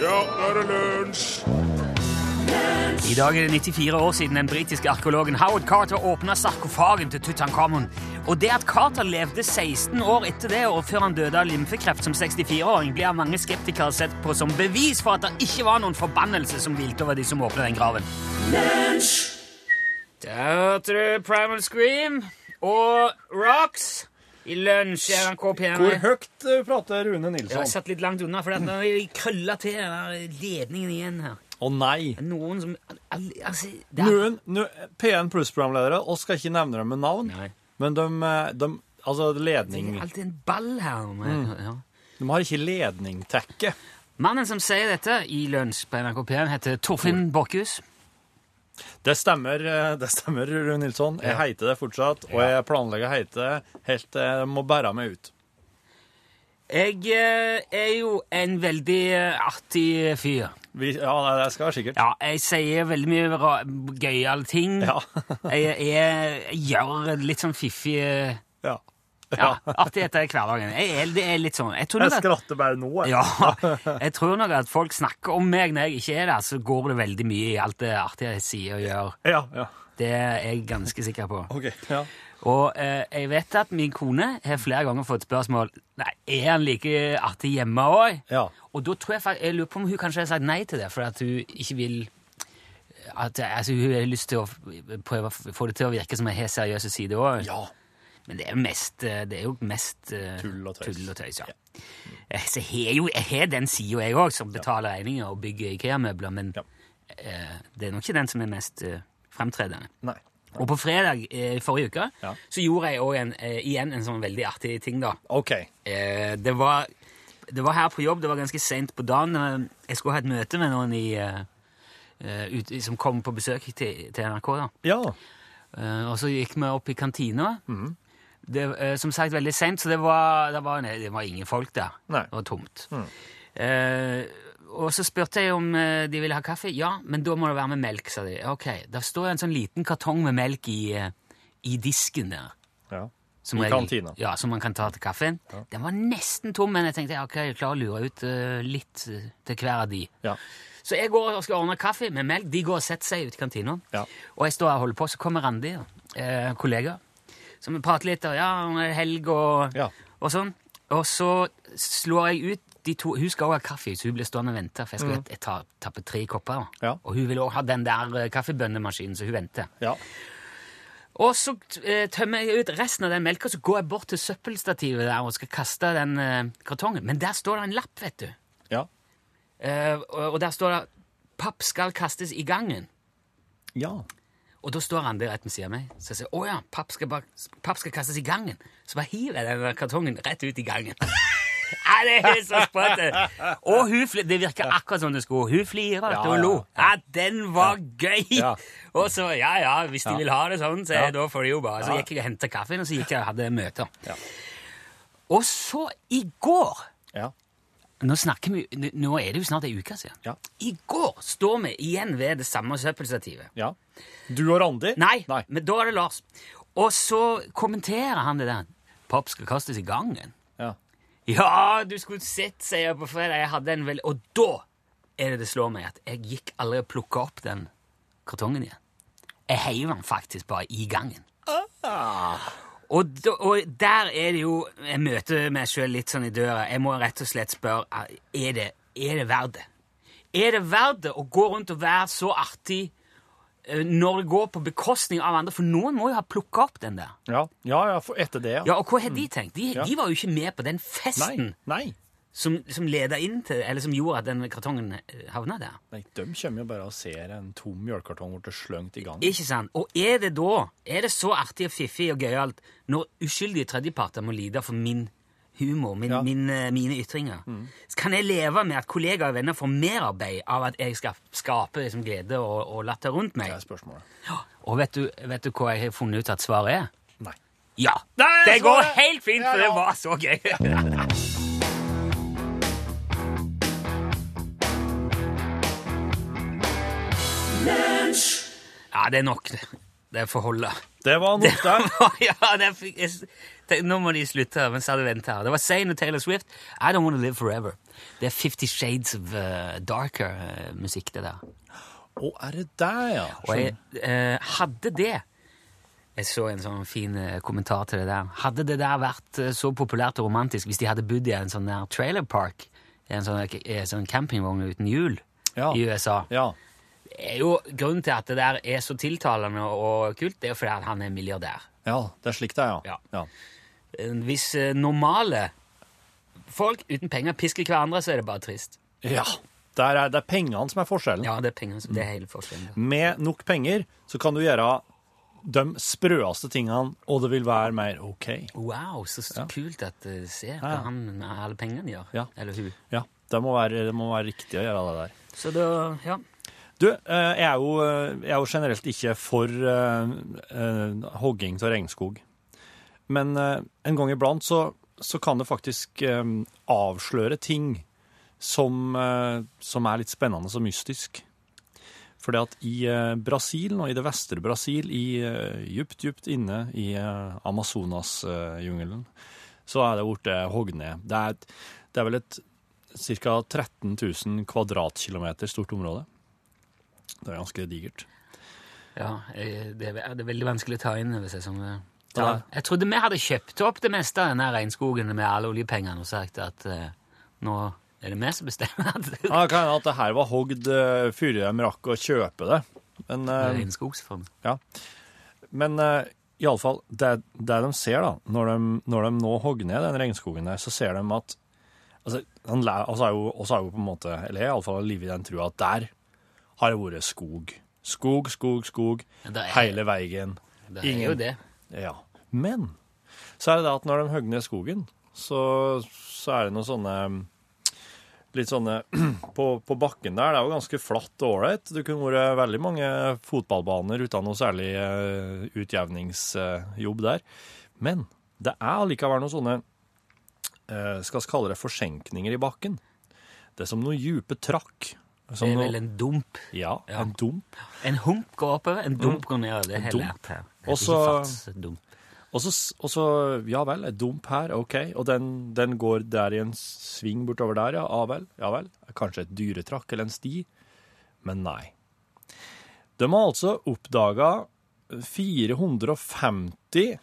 Ja, nå er det lunsj! I dag er det 94 år siden den britiske arkeologen Howard Carter åpna sarkofagen til Tutankhamon. Og det at Carter levde 16 år etter det, og før han døde av lymfekreft som 64-åring, blir av mange skeptikere sett på som bevis for at det ikke var noen forbannelse som hvilte over de som åpna den graven. Der hørte du Primal Scream og Rocks i lunsj i NRK P1. Hvor høyt eh, prater Rune Nilsson? Jeg har satt litt langt unna, for nå er de krølla til den ledningen igjen her. Å nei! Noen som al- altså, det er- Noen nå- P1 Pluss-programledere, vi skal ikke nevne dem med navn, Nei. men de, eh, de Altså, ledning Det er alltid en ball her. Med, ja. De har ikke ledningtekke. Mannen som sier dette i Lunsj på NRK P1, heter Torfinn Borchhus. Det stemmer, eh, det stemmer, Rune Nilsson. Jeg heter det fortsatt, og jeg planlegger å heite det helt til jeg må bære meg ut. Jeg eh, er jo en veldig eh, artig fyr. Vi, ja, det skal sikkert. Ja, jeg sier veldig mye gøyale ting. Ja. jeg, jeg, jeg gjør litt sånn fiffige Ja. at artigheter i hverdagen. Jeg, er- det er litt sånn Jeg tror Jeg at skratter bare nå. jeg. Ja, jeg tror nok at folk snakker om meg når jeg ikke er der, så går det veldig mye i alt det artige jeg sier og gjør. Ja, ja. Det er jeg ganske sikker på. Okay, Ja. Og eh, jeg vet at min kone har flere ganger fått spørsmål Nei, er han like artig hjemme òg. Ja. Og da tror jeg faktisk, jeg lurer på om hun kanskje har sagt nei til det, for at hun ikke vil at, altså, Hun har lyst til å prøve å få det til å virke som en har seriøse sider òg. ja. Men det er jo mest, eh, det er jo mest eh, Tull og tøys. Tull og tøys ja. Eh, Så jeg jo jeg har den sida, jeg òg, som betaler regninger og bygger IKEA-møbler, men Ja. eh, det er nok ikke den som er mest eh, fremtredende. Nei. Og på fredag eh, forrige uke Ja. så gjorde jeg eh, igjen en sånn veldig artig ting, da. Okay. Eh, det, var, det var her på jobb, det var ganske seint på dagen. Jeg skulle ha et møte med noen i, ut, som kom på besøk til, til NRK. da. Ja. Eh, og så gikk vi opp i kantina. Det, eh, som sagt veldig seint, så det var, det, var, det var ingen folk der. Nei. Det var tomt. Eh, og så spurte jeg om eh, de ville ha kaffe. Ja, men da må det være med melk, sa de. Ok, Der står en sånn liten kartong med melk i, eh, i disken der. ja. Som I kantina. Ja, Som man kan ta til kaffen. Den var nesten tom, men jeg tenkte ok, jeg klarer å lure ut uh, litt uh, til hver av de. Ja. Så jeg går og skal ordne kaffe med melk. De går og setter seg ute i kantina. Ja. Og jeg står og holder på, så kommer Randi, da, eh, kollega, som vi prater litt og ja, det er helg og, Ja. og sånn. Og så slår jeg ut de to Hun skal også ha kaffe, så hun blir stående og vente. For jeg skal jeg tar, tappe tre kopper. Mm. Ja. Og hun vil også ha den der eh, kaffebønnemaskinen, så hun venter. Ja. Og så eh, tømmer jeg ut resten av den melka, så går jeg bort til søppelstativet der og skal kaste den eh, kartongen. Men der står det en lapp, vet du. Ja. Og, og der står det 'Papp skal kastes i gangen'. Ja. Og da står han der rett ved siden av meg. Så jeg sier 'Å ja, papp skal, bare, papp skal kastes i gangen'. Så bare hiver jeg den kartongen rett ut i gangen. Ja, det er så sprøtt! Og hun, det virker akkurat som det skulle. Hun flirte Ja, og lo. ja, den var gøy! Og så, ja ja, hvis de vil ha det sånn, så Ja. da får de jo bare. Så gikk jeg og henta kaffen, og så gikk jeg og hadde møter. Ja. Og så, i går Ja. Nå, vi, nå er det jo snart ei uke siden. Ja. I går står vi igjen ved det samme søppelstativet. ja. Du og Randi? Nei, Nei. men da er det Lars. Og så kommenterer han det der. Papp skal kastes i gangen. Ja. Ja, du skulle sett, sier jeg på fredag. Jeg hadde en vel... Og da er det det slår meg at jeg gikk aldri og plukka opp den kartongen igjen. Jeg heiv den faktisk bare i gangen. Og, og der er det jo Jeg møter meg sjøl litt sånn i døra. Jeg må rett og slett spørre er det, er det verdt det. Er det verdt det å gå rundt og være så artig eh, når det går på bekostning av andre? For noen må jo ha plukka opp den der. Ja, ja, ja etter det, ja. Ja, Og hva har de tenkt? De, Ja. de var jo ikke med på den festen. Nei. Nei. Som, som leda inn til Eller som gjorde at den kartongen eh, havna der. Nei, De kommer jo bare og ser en tom mjølkekartong bli sløngt i gang. Ikke sant? Og er det da Er det så artig og fiffig og gøyalt når uskyldige tredjeparter må lide for min humor, min, Ja. min, eh, mine ytringer? Mm. kan jeg leve med at kollegaer og venner får merarbeid av at jeg skal skape liksom, glede og, og latter rundt meg? Det er spørsmålet. Og vet du, vet du hva jeg har funnet ut at svaret er? Nei. Ja! Nei, det går helt fint, for det var så gøy! Ja, det er nok. Det får holde. Det var nok der. ja, det fikk, jeg, nå må de slutte mens jeg hadde her. Det var Zayn og Taylor Swift. I Don't Wanna Live Forever. Det er Fifty Shades of uh, Darker-musikk, det der. Å, er det der, ja? Og jeg uh, hadde det Jeg så en sånn fin eh, kommentar til det der. Hadde det der vært eh, så populært og romantisk hvis de hadde bodd i en sånn der trailerpark, en sånn, eh, sånn campingvogn uten hjul, Ja. i USA Ja. Er jo Grunnen til at det der er så tiltalende og kult, det er jo fordi han er milliardær. ja, det er slik det er, ja. Ja. Hvis eh, normale folk uten penger pisker hverandre, så er det bare trist. Ja. Det er, det er pengene som er forskjellen. Ja, det er pengene som det er hele forskjellen. Med nok penger så kan du gjøre de sprøeste tingene, og det vil være mer OK. Wow, så så kult at du ser hva Ja. han med alle pengene gjør. Ja. Eller hun. Ja, det må være, det må være riktig å gjøre det der. Så da, ja. Du, eh, jeg er jo, eh, jeg er jo generelt ikke for uh, uh, hogging av regnskog. Men uh, en gang iblant så, så kan det faktisk eh, avsløre ting som, som er litt spennende og mystisk. Fordi at i Brasil, nå i det vestre Brasil, i djupt, djupt inne i Amazonasjungelen, så er det blitt hogd ned. Det er, et- det er vel et ca. 13 000 kvadratkilometer stort område. Det er ganske digert. ja jeg- det, er, det er veldig vanskelig å ta inn over seg. Som, det. Ja. Jeg trodde vi hadde kjøpt opp det meste av denne regnskogen med alle oljepengene og sagt at uh, nå er det vi som bestemmer Ja, det kan hende at det her var hogd uh, før de rakk å kjøpe det. Men, uh, regnskogsfond. Ja. men uh, iallfall, det, det de ser da, når de, når de nå hogger ned den regnskogen der, så ser de at altså, han altså, er jo, også er jo på en måte, eller iallfall livet i den trua, at der har det vært skog. Skog, skog, skog, er- hele veien. Det er Ingen- jo det. Ja. Men så er det det at når de hogger ned skogen, så, så er det noen sånne Litt sånne på, på bakken der. Det er jo ganske flatt og ålreit. Det kunne vært veldig mange fotballbaner uten noe særlig eh, utjevningsjobb der. Men det er allikevel noen sånne eh, Skal vi kalle det forsenkninger i bakken. Det er som noen dype trakk. Det er vel en dump. ja, Ja. en dump. En hump går oppover, en dump går nedover. Det har jeg lært her. Og så- ja vel, et dump her, ok. Og den, den går der i en sving bortover der, ja, ja vel. Ja vel. Kanskje et dyretrakk eller en sti. Men nei. De har altså oppdaga 450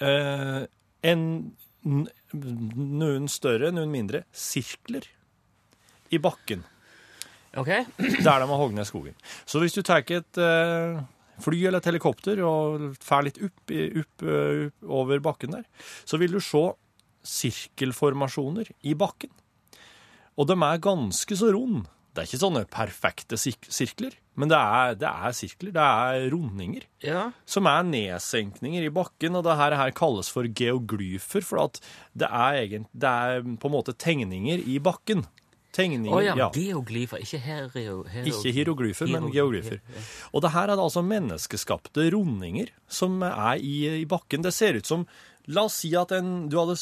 eh, en, noen større, noen mindre, sirkler i bakken Ok? der de har hogd ned skogen. Så hvis du tar et eh, fly eller et helikopter og fer litt opp, opp, eh, opp over bakken der, så vil du se sirkelformasjoner i bakken. Og de er ganske så runde. Det er ikke sånne perfekte sirkler, men det er, det er sirkler, det er rundinger, Ja. som er nedsenkninger i bakken, og det her, her kalles for geoglyfer, for at det er, egent, det er på en måte tegninger i bakken. Tegninger, oh, ja, ja. geoglyfer, ikke hero- Ikke hieroglyfer, men Hieroglyfer, geoglyfer. Og det her er altså menneskeskapte rundinger som er i, i bakken. Det ser ut som La oss si at en, du, hadde,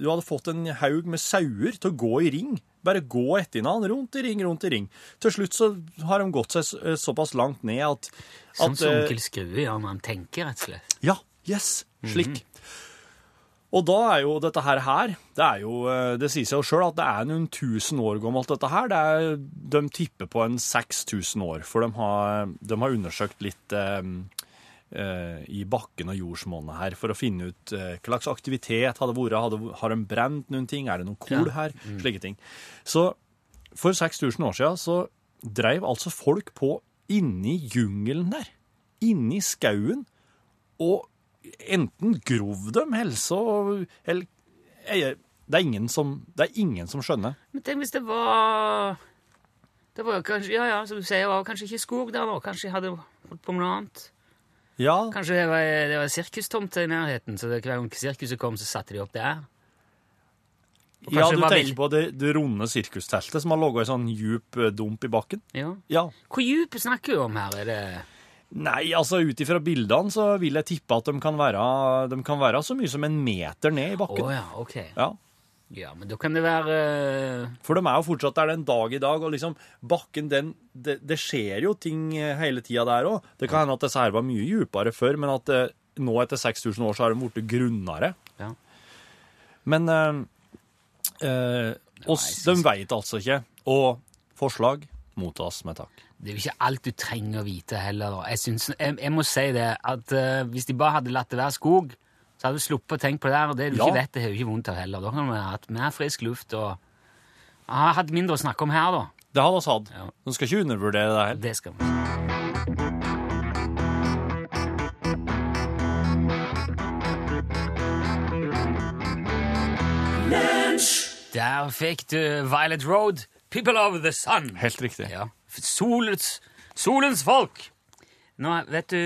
du hadde fått en haug med sauer til å gå i ring. Bare gå etter hverandre, rundt i ring, rundt i ring. Til slutt så har de gått seg så- såpass langt ned at, Sånn at som eh, onkel Skrue gjør når han tenker, rett og slett. Ja, yes, slik. Og da er jo dette her her, det er jo, eh, det sier seg jo sjøl at det er noen tusen år gammelt dette her. Det er, de tipper på en 6000 år, for de har, de har undersøkt litt eh, eh, i bakken og jordsmonnet her for å finne ut eh, hva slags aktivitet hadde vært, hadde, har de brent noen ting, er det noen kol Ja. her, slike ting. Så for 6000 år siden så dreiv altså folk på inni jungelen der, inni skauen, og enten grov dem, eller og eller, det, er ingen som, det er ingen som skjønner. Men tenk hvis det var Det var jo kanskje Ja, ja, som du sier, det var kanskje ikke skog der nå. Kanskje jeg hadde holdt på med noe annet. Ja, Kanskje det var, det var sirkustomt i nærheten, så hver gang sirkuset kom, så satte de opp der. Ja du tenker vel- på det, det runde sirkusteltet som har ligget i sånn djup eh, dump i bakken? Ja. Ja. Hvor dyp snakker du om her? Er det Nei, altså ut ifra bildene så vil jeg tippe at de kan være, de kan være så mye som en meter ned i bakken. bakken. ja, ok. Ja. Ja, men da kan det være eh, For de er jo fortsatt der den dag i dag, og liksom bakken den Det, det skjer jo ting eh, hele tida der òg. Det kan hende at disse her var mye djupere før, men at eh, nå etter 6000 år så har de blitt grunnere. Ja. Men eh, eh, oss, de synes- veit altså ikke. Og forslag mottas med takk. Det er jo ikke alt du trenger å vite heller. Jeg, synes, jeg, jeg må si det, at uh, hvis de bare hadde latt det være skog, så hadde du sluppet å tenke på det der. Og det du Ja. ikke vet, det har jo ikke vondt av heller. Da kunne vi hatt mer frisk luft og har hatt mindre å snakke om her, da. Det har vi hatt. Ja. De skal ikke undervurdere det heller. Det skal vi. Der fikk du Violet Road, People of the Sun. Helt riktig. Ja. Solens, solens folk. Nå, vet du,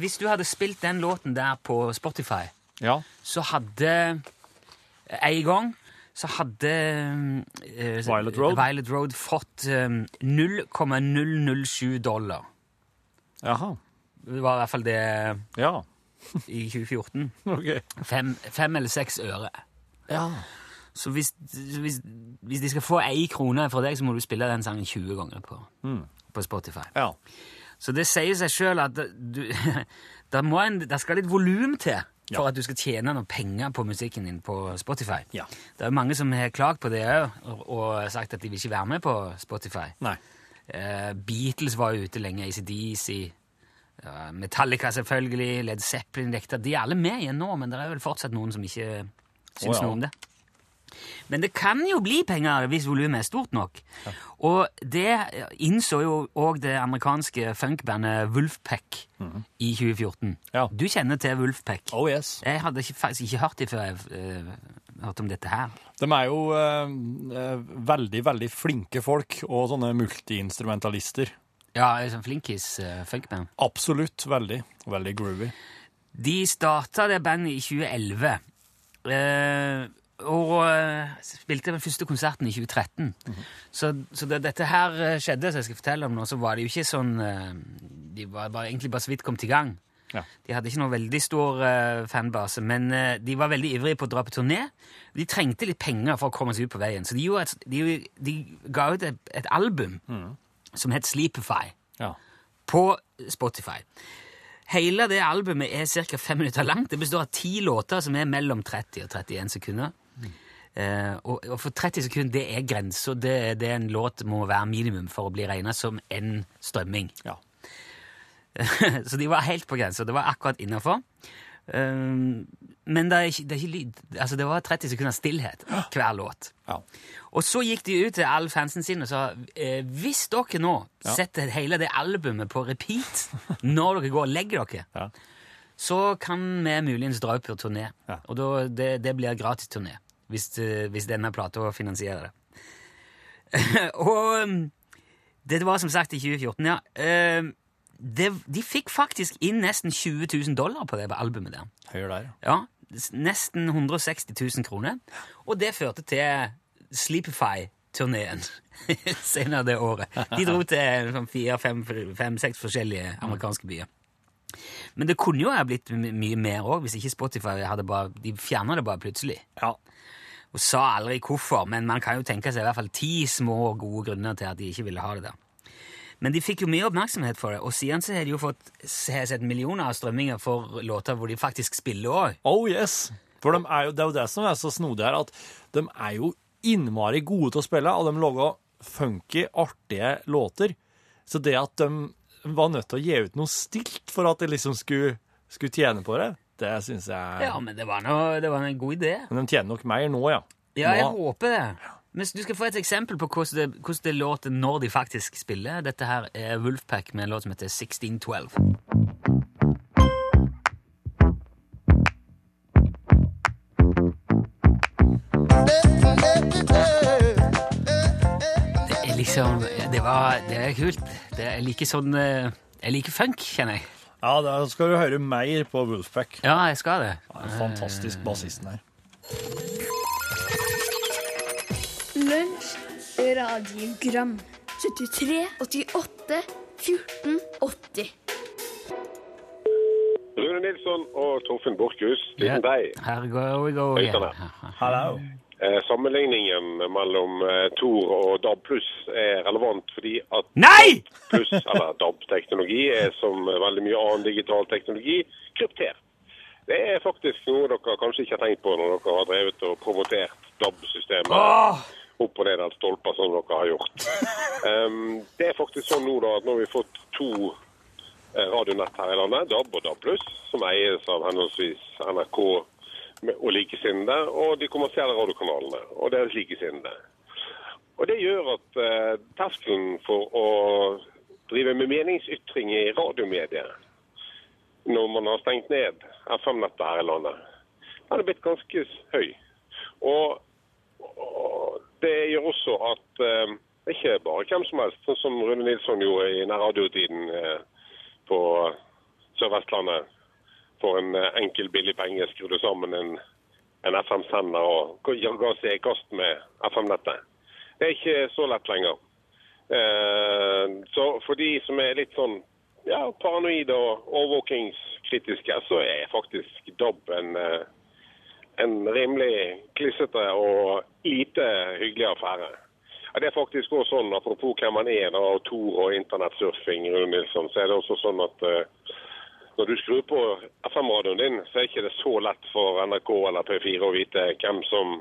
hvis du hadde spilt den låten der på Spotify, Ja. så hadde En gang så hadde uh, Violet Road? Violet Road fått um, 0,007 dollar. Jaha. Det var i hvert fall det Ja. i 2014. Okay. Fem, fem eller seks øre. Ja. Så hvis, hvis, hvis de skal få ei krone fra deg, så må du spille den sangen 20 ganger på, på Spotify. ja. Så det sier seg sjøl at du, det, må en, det skal litt volum til for Ja. at du skal tjene noen penger på musikken din på Spotify. Ja. Det er mange som har klagd på det òg, og, og sagt at de vil ikke være med på Spotify. Eh, Beatles var jo ute lenge, ACDC, ja, Metallica selvfølgelig, Led Zeppelin dekta. De er alle med igjen nå, men det er vel fortsatt noen som ikke syns oh, ja. noe om det. Men det kan jo bli penger hvis volumet er stort nok. Og det innså jo òg det amerikanske funkbandet Wolfpack i 2014. Mhm. Ja. Du kjenner til Wolfpack. Oh yes. Jeg hadde ikke, faktisk ikke hørt dem før jeg uh, hørte om dette her. De er jo uh, veldig, veldig flinke folk, og sånne multiinstrumentalister. Ja, en sånn flinkis uh, funkband. Absolutt veldig. Veldig groovy. De starta det bandet i 2011. eh, og eh, spilte den første konserten i 2013. Så, så da dette her eh, skjedde, som jeg skal fortelle om nå, så var det jo ikke sånn eh, De var bare, egentlig bare så vidt kommet i gang. Ja. De hadde ikke noe veldig stor uh, fanbase, men uh, de var veldig ivrige på å dra på turné. De trengte litt penger for å komme seg ut på veien, så de, gjorde et, de, de ga ut et, et album som het Sleepify Ja. på Spotify. Hele det albumet er ca. fem minutter langt. Det består av ti låter som er mellom 30 og 31 sekunder. Eh, og, og for 30 sekunder det er grensa. Det det en låt må være minimum for å bli regna som en strømming. ja. Så de var helt på grensa. Det var akkurat innafor. men det er, ikke, det er ikke lyd. Altså, det var 30 sekunder stillhet hver låt. ja. Og så gikk de ut til alle fansen sine og sa eh, hvis dere nå setter hele det albumet på repeat når dere går og legger dere, Ja. så kan vi muligens dra ut på turné. Ja. Og da, det, det blir gratis turné, hvis, eh, hvis denne plata finansierer det. og um, det var som sagt i 2014, ja. Eh, det, de fikk faktisk inn nesten 20 000 dollar på det albumet der. Høyre der, ja. Ja, nesten 160 000 kroner. Og det førte til Sleepify-turneen senere det året. De dro til sånn fire, fem, fem, seks forskjellige amerikanske byer. Men det kunne jo ha blitt mye mer òg, hvis ikke Spotify hadde bare De fjerna det bare plutselig. Ja. Og sa aldri hvorfor, men man kan jo tenke seg i hvert fall ti små gode grunner til at de ikke ville ha det der. Men de fikk jo mye oppmerksomhet for det, og siden så har de jo fått sett millioner av strømminger for låter hvor de faktisk spiller òg. Oh yes! For de er jo, det er jo det som er så snodig her, at de er jo innmari gode til å spille, og de lager funky, artige låter. Så det at de var nødt til å gi ut noe stilt for at de liksom skulle, skulle tjene på det, det syns jeg Ja, men det var, noe, det var en god idé. Men de tjener nok mer nå, ja. Ja, jeg Nå- håper det. Men du skal få et eksempel på hvordan det, hvordan det låter når de faktisk spiller. Dette her er Wolfpack med en låt som heter 1612. Det er liksom Det, var, det er kult. Det er like sånn eh, Jeg liker funk, kjenner jeg. Ja, da skal du høre mer på Wolfpack. Ja, jeg skal det. Ja, fantastisk bassisten her. Lunsj, radiogram 73, 88, 14, 80 Rune Nilsson og Torfinn Borchhus. liten deg. Her går vi går vi. Hallo. Eh, sammenligningen mellom eh, Tor og DAB pluss er relevant fordi at Nei! pluss, eller DAB-teknologi, er som veldig mye annen digital teknologi kryptert. Det er faktisk noe dere kanskje ikke har tenkt på når dere har drevet og promotert DAB-systemet Åh! opp og ned av stolper som dere har gjort. Um, det er faktisk sånn nå da at nå har vi fått to eh, radionett her i landet, DAB og DAB+, som eies av henholdsvis NRK og likesinnede, og de kommersielle radiokanalene og deres likesinnede. Og det gjør at eh, terskelen for å drive med meningsytring i radiomediet når man har stengt ned FM-nettet her i landet, den er blitt ganske høy. Og og det gjør også at eh, ikke bare hvem som helst, sånn som Rune Nilsson gjorde i nærradiotiden eh, på Sør-Vestlandet. For en eh, enkel, billig penge skrudde sammen en, en FM-sender og ga seg i kast med FM-nettet. Det er ikke så lett lenger. Eh, så for de som er litt sånn ja, paranoide og overvåkingskritiske, så er faktisk DAB en eh, en rimelig klissete og lite hyggelig affære. Ja, det er faktisk også sånn, Apropos hvem man er, da, og Tor og internettsurfing, Rune Nilsson, så er det også sånn at når du skrur på FM-radioen din, så er ikke det så lett for NRK eller P4 å vite hvem som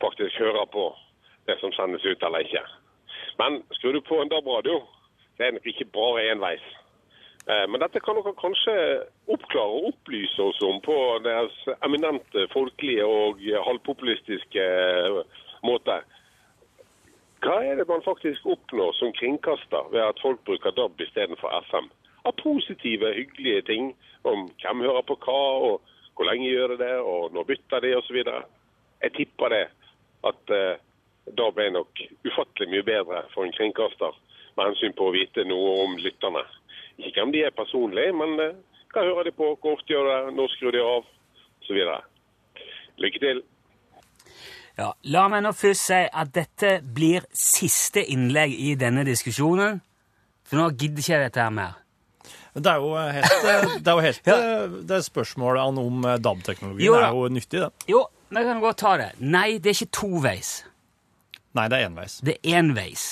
faktisk hører på det som sendes ut eller ikke. Men skrur du på en DAB-radio, det er nok ikke bare enveis. Eh, Men dette kan dere kanskje oppklare og opplyse oss om på deres eminente, folkelige og halvpopulistiske eh, måte. Hva er det man faktisk oppnår som kringkaster ved at folk bruker DAB istedenfor FM? Av positive, hyggelige ting om hvem hører på hva, og hvor lenge gjør det og når bytter de, osv. Jeg tipper det at eh, da ble nok ufattelig mye bedre for en kringkaster med hensyn på å vite noe om lytterne. Ikke hvem de er personlig, men eh, hva hører de på, hvor ofte gjør det, når skrur de av, osv. Lykke til. Ja, la meg nå først si at dette blir siste innlegg i denne diskusjonen. For nå gidder ikke jeg dette her mer. Men Det er jo helt, det er jo helt det er spørsmålet om eh, DAB-teknologien er jo nyttig, det. Jo, vi kan godt ta det. Nei, det er ikke toveis. Nei, det er enveis. Det er enveis.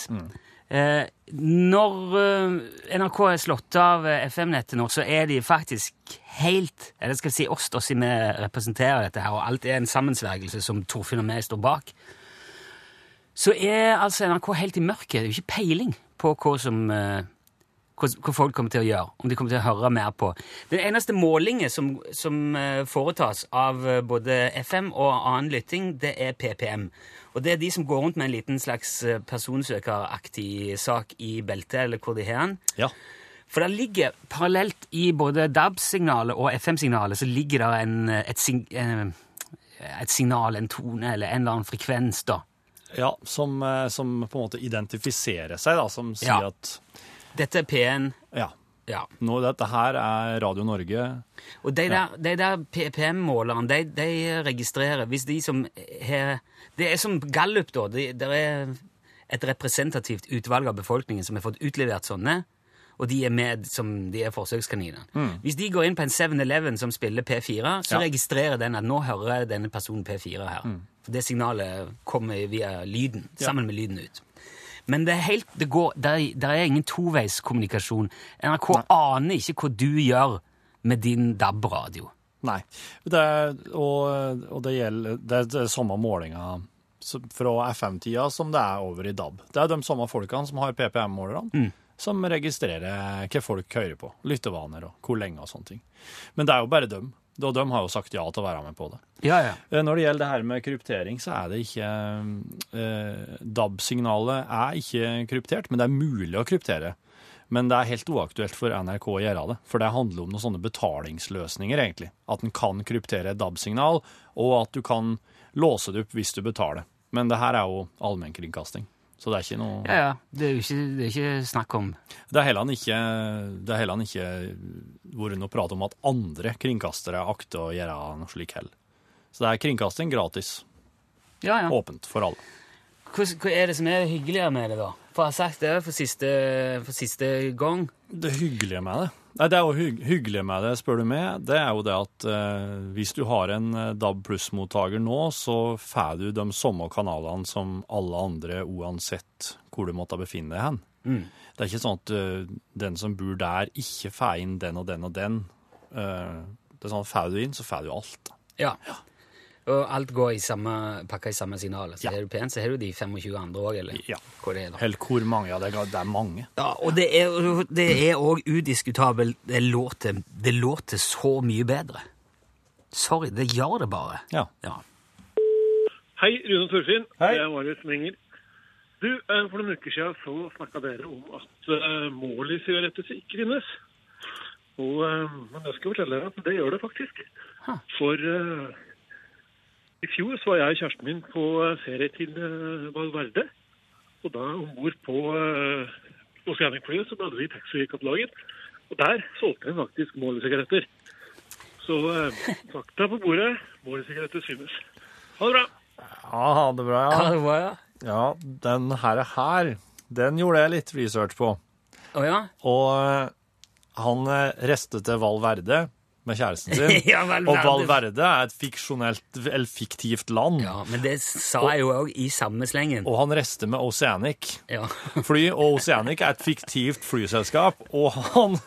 Eh, når eh, NRK er slått av eh, FM-nettet nå, så er de faktisk helt Eller skal vi si oss, da, siden vi representerer dette her, og alt er en sammensvergelse som Torfinn og jeg står bak, så er altså NRK helt i mørket. Det er jo ikke peiling på hva som eh, hva, hva folk kommer til å gjøre, om de kommer til å høre mer på. Den eneste målingen som, som eh, foretas av eh, både FM og annen lytting, det er PPM. Og det er de som går rundt med en liten slags eh, personsøkeraktig sak i beltet, eller hvor de har den. Ja. For det ligger parallelt i både DAB-signalet og FM-signalet, så ligger det en, et, sig, et signal, en tone eller en eller annen frekvens, da. ja som, som på en måte identifiserer seg, da, som sier Ja. at Dette er P1. ja, Ja. nå, dette her er Radio Norge. Og de der, de der PPM-målerne, de, de registrerer Hvis de som har Det er som Gallup, da. Det de er et representativt utvalg av befolkningen som har fått utlevert sånne, og de er med som de er forsøkskaniner. Hvis de går inn på en 7-Eleven som spiller P4, så Ja. registrerer den at nå hører denne personen P4 her. For det signalet kommer via lyden, sammen med lyden ut. Men det er helt, det går, der, der er ingen toveiskommunikasjon. NRK aner ikke hva du gjør med din DAB-radio. Nei. Det er, og, og det gjelder Det er det samme målinga fra FM-tida som det er over i DAB. Det er de samme folkene som har PPM-målerne, som registrerer hva folk hører på. Lyttevaner og hvor lenge og sånne ting. Men det er jo bare dem. Og de har jo sagt ja til å være med på det. Ja, ja. Eh, Når det gjelder det her med kryptering, så er det ikke eh, DAB-signalet er ikke kryptert, men det er mulig å kryptere. Men det er helt uaktuelt for NRK å gjøre det, for det handler om noen sånne betalingsløsninger, egentlig. At en kan kryptere et DAB-signal, og at du kan låse det opp hvis du betaler. Men det her er jo allmennkringkasting, så det er ikke noe ja, ja. Det er jo ikke, det er ikke snakk om Det er heller ikke, det ikke vært noe prat om at andre kringkastere akter å gjøre noe slik heller. Så det er kringkasting gratis, Ja, ja. åpent for alle. Hva, hva er det som er hyggeligere med det, da? For jeg har sagt det for siste, for siste gang. Det hyggelige med det, Nei, Det er jo hygg hyggelig med det, spør du meg. Det er jo det at eh, hvis du har en eh, DAB pluss-mottaker nå, så får du de samme kanalene som alle andre, uansett hvor du måtte befinne deg hen. Det er ikke sånn at uh, den som bor der, ikke får inn den og den og den. Uh, det er sånn at får du inn, så får du alt. Ja. Ja. Og alt går i samme, pakka i samme signal. Så Ja. er du pen, så har du de 25 andre òg, eller Ja. hvor det er. da. Helt hvor mange? Ja, det er, det er mange. Ja, og det er òg udiskutabelt. Det låter, det låter så mye bedre. Sorry, det gjør det bare. Ja. Ja. Hei, Rune Torfinn. Hei. Det er Marius Menger. Du, eh, For noen uker siden så snakka dere om at uh, mål i sigaretter ikke finnes. Og, eh, men jeg skal fortelle dere at det gjør det faktisk. Ha. For eh, i fjor så var jeg og kjæresten min på eh, ferie til uh, Valverde. Og da om bord på uh, Oceanic-flyet så hadde vi taxfree-katalogen. Og der solgte de faktisk målesigaretter. Så uh, fakta på bordet, målesigaretter synes. Ha det bra. Ja, ha det bra, Ja, Ha det bra, ja. Ja, den her, her den gjorde jeg litt research på. Å ja? Og eh, han eh, reiste til Valverde, Verde med kjæresten sin. Ja, Val Og Valverde er et fiksjonelt, eller fiktivt land. ja. Men det sa jeg jo òg i samme slengen. Og han rester med Oceanic Ja. fly, og Oceanic er et fiktivt flyselskap, og han,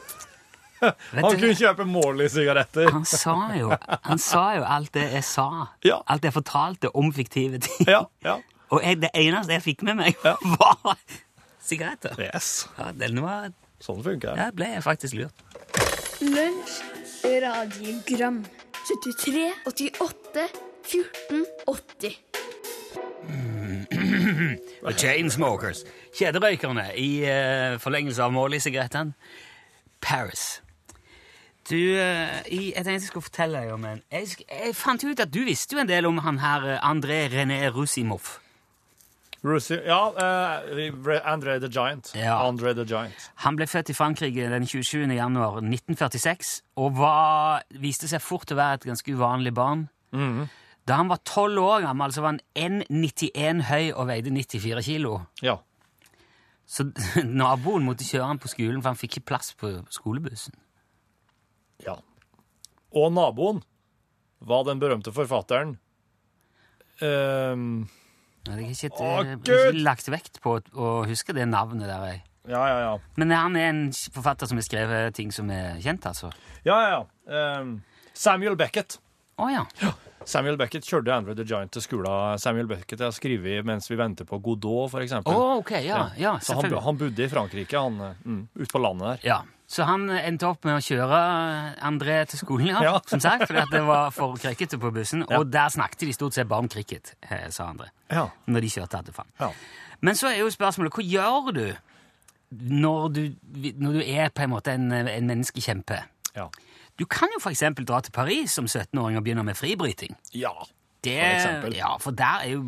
han kunne kjøpe Morley-sigaretter. Han Han sa jo alt det jeg sa. Ja. Alt jeg fortalte om fiktive ting. Ja, ja. Og jeg, det eneste jeg fikk med meg, Ja. var sigaretter. Yes, Ja, den var sånn funker det. Der ble jeg faktisk lurt. Lunsj, radiogram 73, 88, 14, 80 The Chainsmokers. Kjederøykerne i eh, forlengelse av Morley-sigarettene. Paris. Du, eh, jeg tenkte jeg skulle fortelle deg om en jeg, jeg fant ut at du visste jo en del om han her eh, André René Rusimov. Russi, ja, uh, Andre the Giant. Ja. Andre the Giant. Han ble født i Frankrike den 27. januar 1946 og var, viste seg fort å være et ganske uvanlig barn. Da han var tolv år gammel, så var han 1,91 høy og veide 94 kilo. Ja. Så naboen måtte kjøre han på skolen, for han fikk ikke plass på skolebussen. ja. Og naboen var den berømte forfatteren ehm, Jeg har ikke, Å, jeg har ikke lagt vekt på å huske det navnet der. Jeg. Ja, ja, ja. Men han er en forfatter som har skrevet ting som er kjent, altså. Ja, ja, ja. Ehm, Samuel Beckett. Å ja. Samuel Beckett kjørte Andrew the Giant til skolen. Samuel Beckett har skrevet mens vi venter på Godot, for Å, eksempel. ok, ja, ja, Så han, selvfølgelig. han bodde i Frankrike, han, eh, mm, ute på landet der. Ja, Så han endte opp med å kjøre André til skolen, ja, Ja. som sagt, fordi at det var for cricket på bussen. Ja. Og der snakket de stort sett bare om cricket, eh, sa André, Ja. når de kjørte til faen. Ja. Men så er jo spørsmålet, hva gjør du når du, når du er på en måte en, en menneskekjempe? Ja. Du kan jo eksempel dra til Paris som 17-åring og begynne med fribryting. ja. Det, For eksempel. Ja, for der er jo,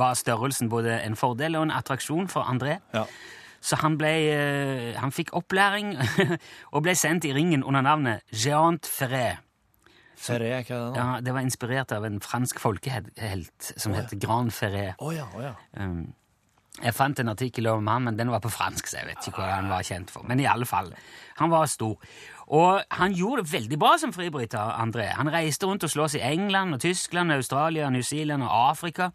var størrelsen både en fordel og en attraksjon for André. Ja. Så han, ble, eh, han fikk opplæring og ble sendt i ringen under navnet Géant Ferré. Ferré, hva er det? Ja, det var inspirert av en fransk folkehelt som heter Grand Ferré. Oh, ja, oh, ja. Um, jeg fant en artikkel om han, men den var på fransk, så jeg vet ikke hva han var kjent for. Men i alle fall, han var stor. Og han gjorde det veldig bra som fribryter, André. Han reiste rundt og sloss i England og Tyskland, Australia, New Zealand og Afrika.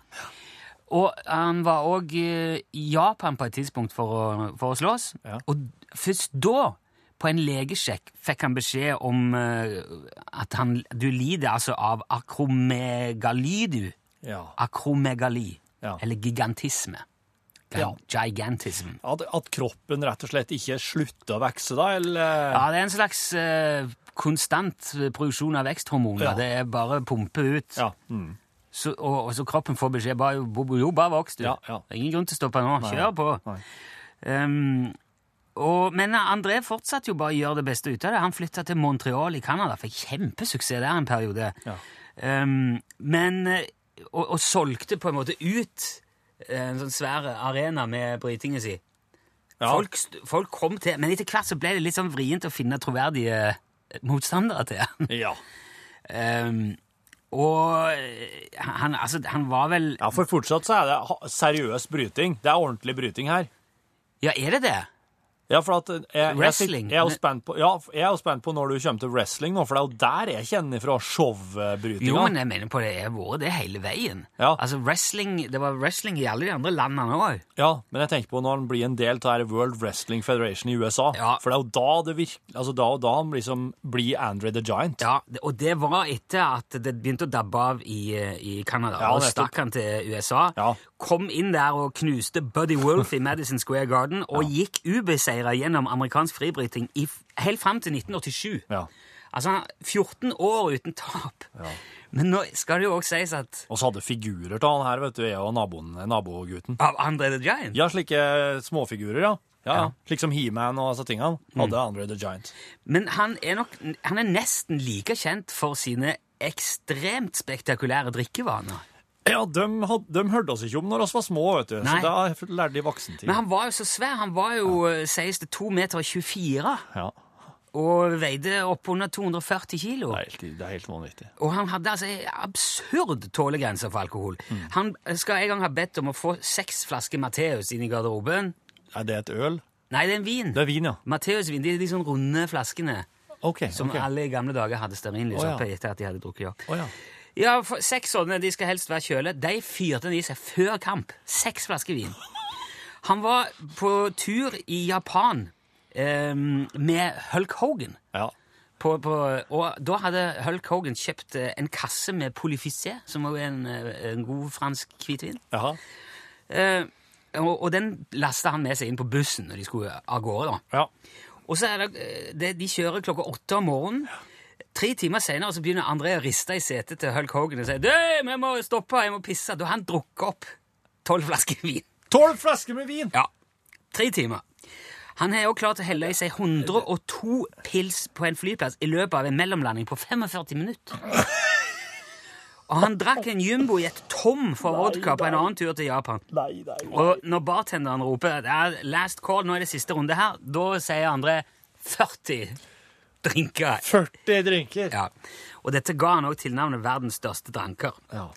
Og han var òg i Japan på et tidspunkt for å, for å slåss. Ja. Og først da, på en legesjekk, fikk han beskjed om eh, at han, du lider altså av akromegali, du. Ja. Akromegali. Ja. Eller gigantisme. Ja. Gigantism. At, at kroppen rett og slett ikke slutter å vokse, da, eller Ja, det er en slags uh, konstant produksjon av veksthormoner. Det er bare å pumpe ut. Ja. Mm. Så, og, og så kroppen får beskjed bare, jo, bare voks, du. Ja, ja. Ingen grunn til å stoppe nå. Kjør på. Um, og, men André fortsatte jo bare å gjøre det beste ut av det. Han flytta til Montreal i Canada. Fikk kjempesuksess der en periode. Ja. Um, men eh, og, og solgte på en måte ut eh, en sånn svær arena med brytingen si. Ja. Folk, folk kom til Men etter hvert så ble det litt sånn vrient å finne troverdige motstandere til han. Ja. Um, og eh, han, altså, han var vel ja, for fortsatt så er det seriøs bryting. Det er ordentlig bryting her. Ja, er det det? Ja, for at jeg, jeg, Wrestling. Jeg, er spent på, ja, jeg er jo spent på når du kommer til wrestling nå, for det er jo der jeg kjenner fra showbrytinga. Jo, men jeg mener på det er vært det hele veien. Ja. Altså, wrestling, Det var wrestling i alle de andre landene òg. Ja, men jeg tenker på når han blir en del av World Wrestling Federation i USA. Ja. For det er jo da det virker Altså da og da han liksom blir Andre the Giant. Ja, og det var etter at det begynte å dabbe av i, eh, i Canada. Ja, og stakk han til USA. Ja. Kom inn der og knuste Buddy Wolf i Madison Square Garden, og gikk ubeseira gjennom amerikansk fribryting i, helt fram til 1987. Ja. Altså 14 år uten tap. Men nå skal det jo også sies at Og så hadde figurer til han her, vet du, jeg og naboen, nabogutten. av Andre the Giant Ja, slike småfigurer, ja. Ja, ja. Ja. Slik som He-Man og disse tingene. Hadde Andre the Giant. Men han er nok han er nesten like kjent for sine ekstremt spektakulære drikkevaner. Ja, de, had, de hørte oss ikke om når vi var små, vet du. Nei. Så da lærte de voksentid. Men han var jo så svær. Han var jo, ja. sies det, 2 meter og 24 Ja, og veide oppunder 240 kilo. det er helt, det er helt vanvittig. Og han hadde altså ei absurd tålegrense for alkohol. Han skal en gang ha bedt om å få seks flasker Matteus inn i garderoben. Er det et øl? Nei, det er en vin. Det er vin, ja. Matteusvin, de de sånn runde flaskene Okay, som okay. alle i gamle dager hadde stearinlys oh, ja. oppi etter at de hadde drukket ja. Oh, ja. Ja, for seks sånne, de skal helst være kjøle. De fyrte han i seg før kamp. Seks flasker vin. Han var på tur i Japan eh, med Hulk Hogan. ja. På, på, og da hadde Hulk Hogan kjøpt eh, en kasse med Polyfissé, som var en, eh, en god fransk hvitvin. Jaha. Eh, og, og den lasta han med seg inn på bussen når de skulle av gårde. da. Ja. Og så er det, det De kjører klokka åtte om morgenen. Tre timer senere så begynner André å riste i setet til Hulk Hogan og sier «Døy, vi må stoppe, jeg må pisse. Da har han drukket opp tolv flasker vin. Tolv flasker med vin! Ja, tre timer. Han har også klart å helle i seg 102 pils på en flyplass i løpet av en mellomlanding på 45 minutter. Og han drakk en jumbojet tom for vodka på en annen tur til Japan. Nei, nei. Og når bartenderen roper er 'last call', nå er det siste runde her, da sier André 40 drinker. 40 drinker. Ja. Og dette ga han også tilnavnet 'verdens største dranker'. Ja.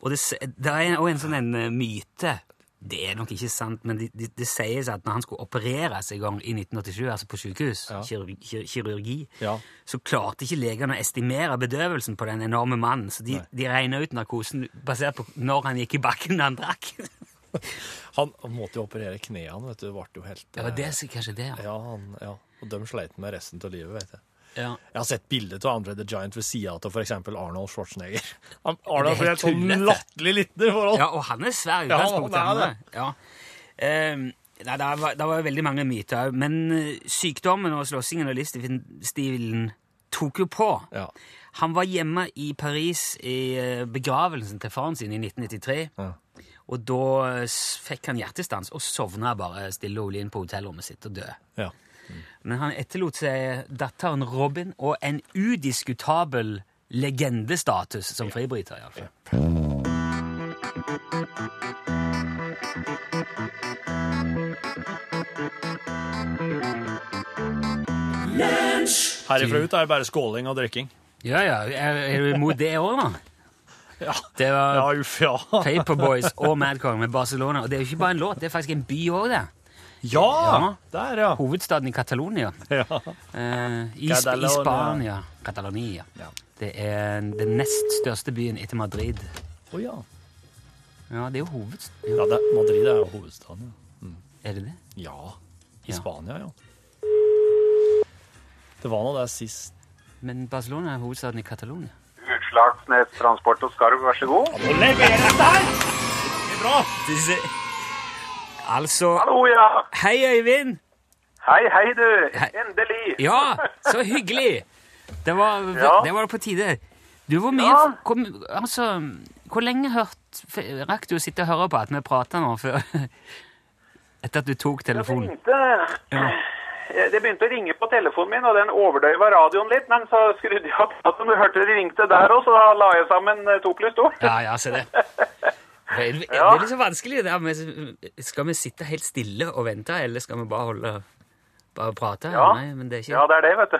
Og det, det er også en sånn en eh, myte Det er nok ikke sant, men det, det, det sies at når han skulle opereres i gang i 1987, altså på sykehus, Ja. kirurgi, kirurgi, Ja. så klarte ikke legene å estimere bedøvelsen på den enorme mannen. Så de, de regna ut narkosen basert på når han gikk i bakken da han drakk. Han, han måtte jo operere knærne, vet du. Det ble jo helt Ja, det, er kanskje det, ja. Ja, han, ja. Og de sleit med resten av livet, vet jeg. ja. Jeg har sett bilde av Andre the Giant ved sida av f.eks. Arnold Schwarzenegger. Han, Det er Arnold blir helt sånn latterlig liten i forhold. Ja, og han er svær i Ja, utgangspunktet. er han er. Ja. Ehm, nei, det var, det var veldig mange myter òg, men eh, sykdommen og slåssingen og livsstilen tok jo på. Ja. Han var hjemme i Paris i eh, begravelsen til faren sin i 1993. Ja. Og da eh, fikk han hjertestans og sovna bare stille og rolig inn på hotellrommet sitt og døde. Ja. Men han etterlot seg datteren Robin og en udiskutabel legendestatus som fribryter. i alle fall. Herifra ut er det bare skåling og drikking. Ja, ja. Er, er du imot det òg, da? Ja. Det var Ja, uff, ja. Paperboys og Madcon med Barcelona. Og det er jo ikke bare en låt, det er faktisk en by òg, det. Ja! Der, ja. Hovedstaden i Catalonia. ja. Eh, i, Sp- I Catalonia. Spania. Catalonia. Ja. Det er den nest største byen etter Madrid. Å ja. Ja, det er jo hovedstaden. ja det, Madrid er jo hovedstaden, ja. Er det det? Ja. I Ja. Spania, ja. Det var nå det sist Men Barcelona er hovedstaden i Catalonia. Utslagsnes Transport og Skarv, vær så god. Nå leveres det her! Det er bra! Altså Hallo, ja. Hei, Øyvind! Hei, hei, du. Hei. Endelig. Ja, så hyggelig! Det var, Ja. det var på tide. Du, hvor mye Ja. hvor, Altså, hvor lenge hørt, rakk du å sitte og høre på at vi prata nå før Etter at du tok Det telefonen? Ja. det begynte å ringe på telefonen min, og den overdøyva radioen litt, men så skrudde jeg opp at du hørte det ringte der òg, så da la jeg sammen eh, to pluss to. Ja, ja, se det. Det er, det er så vanskelig det er, Skal vi sitte helt stille og vente, eller skal vi bare holde Bare prate? Ja. Nei, men det er ikke Ja, det er det, vet du.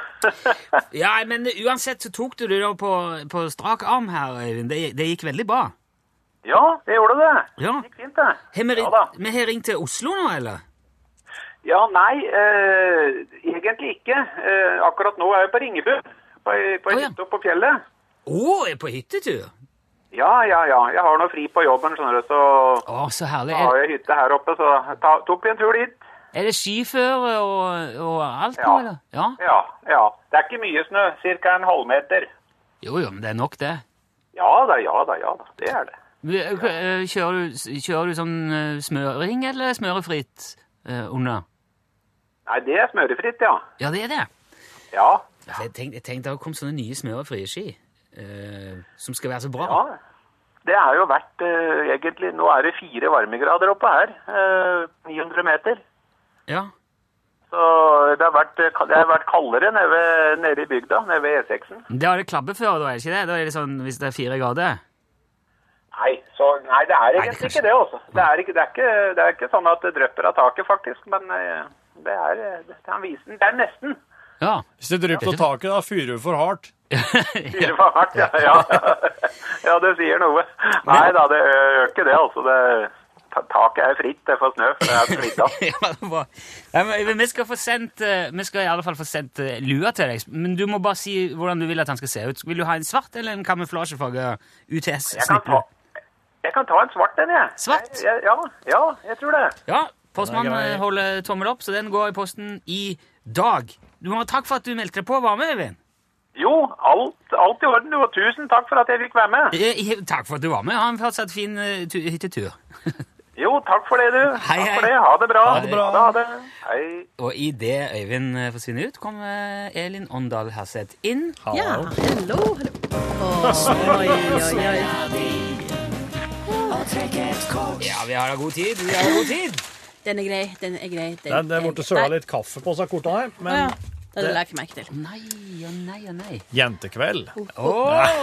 Ja, men uansett så tok du det da på, på strak arm her, Øyvind. Det, det gikk veldig bra. ja, det gjorde det. Ja. Det gikk fint, det. Har vi, Ja vi har ringt til Oslo nå, eller? Ja, nei, eh, egentlig ikke. Eh, akkurat nå er jeg på Ringebu, på, på Å, ja. på fjellet. Å, er på hyttetur? Ja, ja, ja. Jeg har noe fri på jobben, skjønner du, så Å, så herlig. har jeg hytte her oppe, så ta, tok vi en tur dit. er det skiføre og, og alt Ja. nå, eller? Ja. Ja, ja. Det er ikke mye snø, cirka en halvmeter. Jo, jo, men det er nok det. Ja da, ja da, ja da. Det er det. Kjører du, kjører du sånn smøring eller smørefritt eh, under? Nei, det er smørefritt, ja. Ja, det er det. Ja, Ja, Jeg tenkte, jeg tenkte det kom sånne nye smørefrie ski eh, som skal være så bra. ja. Det er jo vært eh, egentlig Nå er det fire varmegrader oppe her. Eh, 900 meter. Ja. Så det har vært, det har vært kaldere nede, ved- nede i bygda, nede ved E6-en. Det har det klabbeføre, da, er det ikke det? Da er det sånn hvis det er fire grader? Nei, så, nei, det er egentlig egentlig det ikke det, altså. Det er ikke, det, er ikke, det er ikke sånn at det drypper av taket, faktisk. Men eh, det er, det er, visen, det er nesten. Ja. Hvis det drypper av taket, da fyrer du for hardt. Fire for hardt, ja. Ja, ja det sier noe. Nei da, det gjør ikke det, altså. Det, taket er fritt, det for snø. Det er fritt av. ja, det var. Ja, men vi skal få sendt eh, Vi skal i alle fall få sendt eh, lua til deg, men du må bare si hvordan du vil at han skal se ut. Vil du ha en svart eller en kamuflasjefarge Jeg kan, ta, UTS-sniple? jeg kan ta en svart en, jeg. Svart? Jeg, ja, ja, jeg tror det. Ja, postmannen holder tommel opp, så den går i posten i dag. Du må ha takk for at du meldte deg på og var med, Øyvind. Jo, alt, alt i orden, du, og tusen takk for at jeg fikk være med. Eh, eh, Takk for at du var med. Ha en fortsatt fin uh, tu- hyttetur. Jo, takk for det, du. Hei, takk hei. for det. Ha det bra. Ha det bra. Ha det. Hei. Og idet Øyvind eh, forsvinner ut, kommer Elin Åndal Herseth inn. Ja, hallo, hallo. Oi, oi, oi. Ja, vi har da god tid. Vi har da god tid. Den er grei, den er grei. Den den, er- det er ble søla litt kaffe på seg kortene her, men ja. Det hadde jeg legger merke til. Nei og nei og nei. jentekveld. Åh!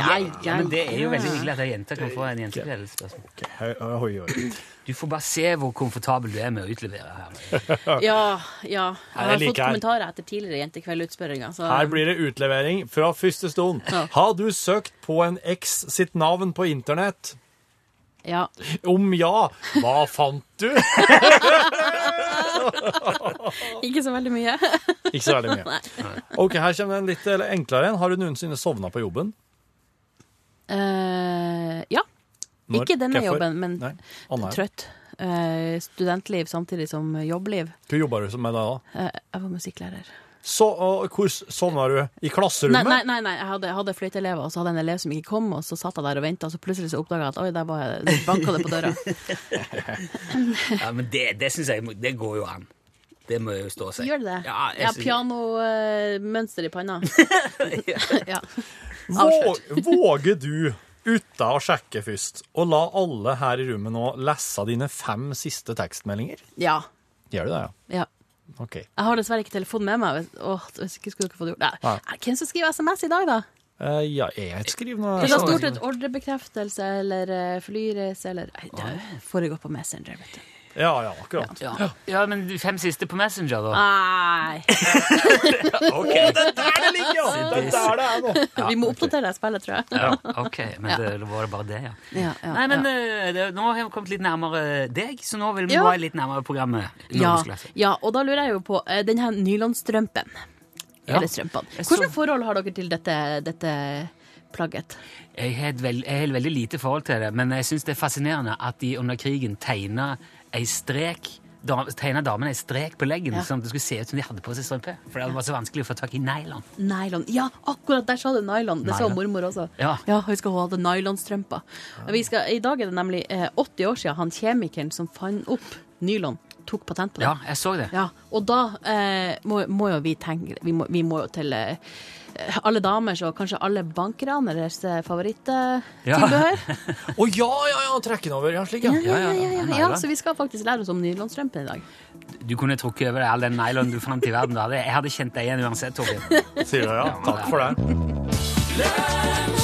Ja, ja, Men det er jo veldig hyggelig at ei jente kan få en jentekveldsspørsmål. Ok, høy, høy, høy. Du får bare se hvor komfortabel du er med å utlevere her. Ja, ja. Jeg har fått kommentarer etter tidligere jentekveldutspørringer. Så Her blir det utlevering fra første stund. Ja. Har du søkt på en eks sitt navn på internett? Ja. Om ja, hva fant du? Ikke så veldig mye. Ikke så veldig mye. Ok, Her kommer en litt enklere en. Har du noensinne sovna på jobben? Eh, ja. Når? Ikke denne Hvorfor? jobben, men Nei, Anna. trøtt. Eh, studentliv samtidig som jobbliv. Hva jobber du med da? da? Eh, jeg var musikklærer. Så, og, hvor sovna du? I klasserommet? nei, nei, nei. jeg hadde, jeg hadde fløyteelever, og så hadde jeg en elev som ikke kom, og så satt jeg der og venta, og så plutselig så oppdaga jeg at oi, der var jeg, det banka det på døra. Ja, men det, det syns jeg det går jo an. Det må jo stå seg. Gjør det det? Ja, jeg Ja, pianomønster i panna. ja. Våg, våger du, uten å sjekke først, å la alle her i rommet nå lese dine fem siste tekstmeldinger? ja. Gjør du det, ja? Ja. OK. Jeg har dessverre ikke telefonen med meg. Åh, hvis ikke skulle dere fått gjort det. Nei. Hvem som skriver SMS i dag, da? Uh, ja, jeg skriver noe Det har stort sett ordrebekreftelse eller uh, flyreise eller Nei, det foregår på Messenger, vet du. Ja, ja, akkurat. Ja. ja, men de fem siste på Messenger, da? Nei! Ok. Der det ligger! Det er der det er nå. Vi må oppdatere det spillet, tror jeg. Ja, ok, men det, det var det bare det, ja. Ja, ja, Nei, men ja. eh, det, nå har vi kommet litt nærmere deg, så nå vil vi Ja. være litt nærmere programmet. Ja, ja, og da lurer jeg jo på uh, den her nylonstrømpen. Ja. Eller strømpene. Hvilke forhold har dere til dette, dette plagget? Jeg har et veld, jeg har veldig lite forhold til det, men jeg syns det er fascinerende at de under krigen tegna ei strek tegna damene ei strek på leggen, Ja. sånn at det skulle se ut som de hadde på seg strømpe. For det var så vanskelig å få tak i nylon. Nylon. Ja, akkurat der sa du nylon. Det sa mormor også. Ja. Hun skal ha nylonstrømper. Vi I dag er det nemlig eh, 80 år siden han kjemikeren som fant opp nylon, tok patent på det. Ja, jeg så det. Ja, og da eh, må, må jo vi tenke Vi må, vi må jo til eh, alle damers og kanskje alle bankraneres eh, favoritttilbehør. Å ja, ja, ja! Trekke den over. Ja, slik, ja. Ja, ja, ja, ja, ja. Så vi skal faktisk lære oss om nylonstrømpe i dag. Du kunne trukket over deg all den nylon du fant i verden. Da. Jeg hadde kjent deg igjen uansett, Torgeir. Sier du ja? Takk for det.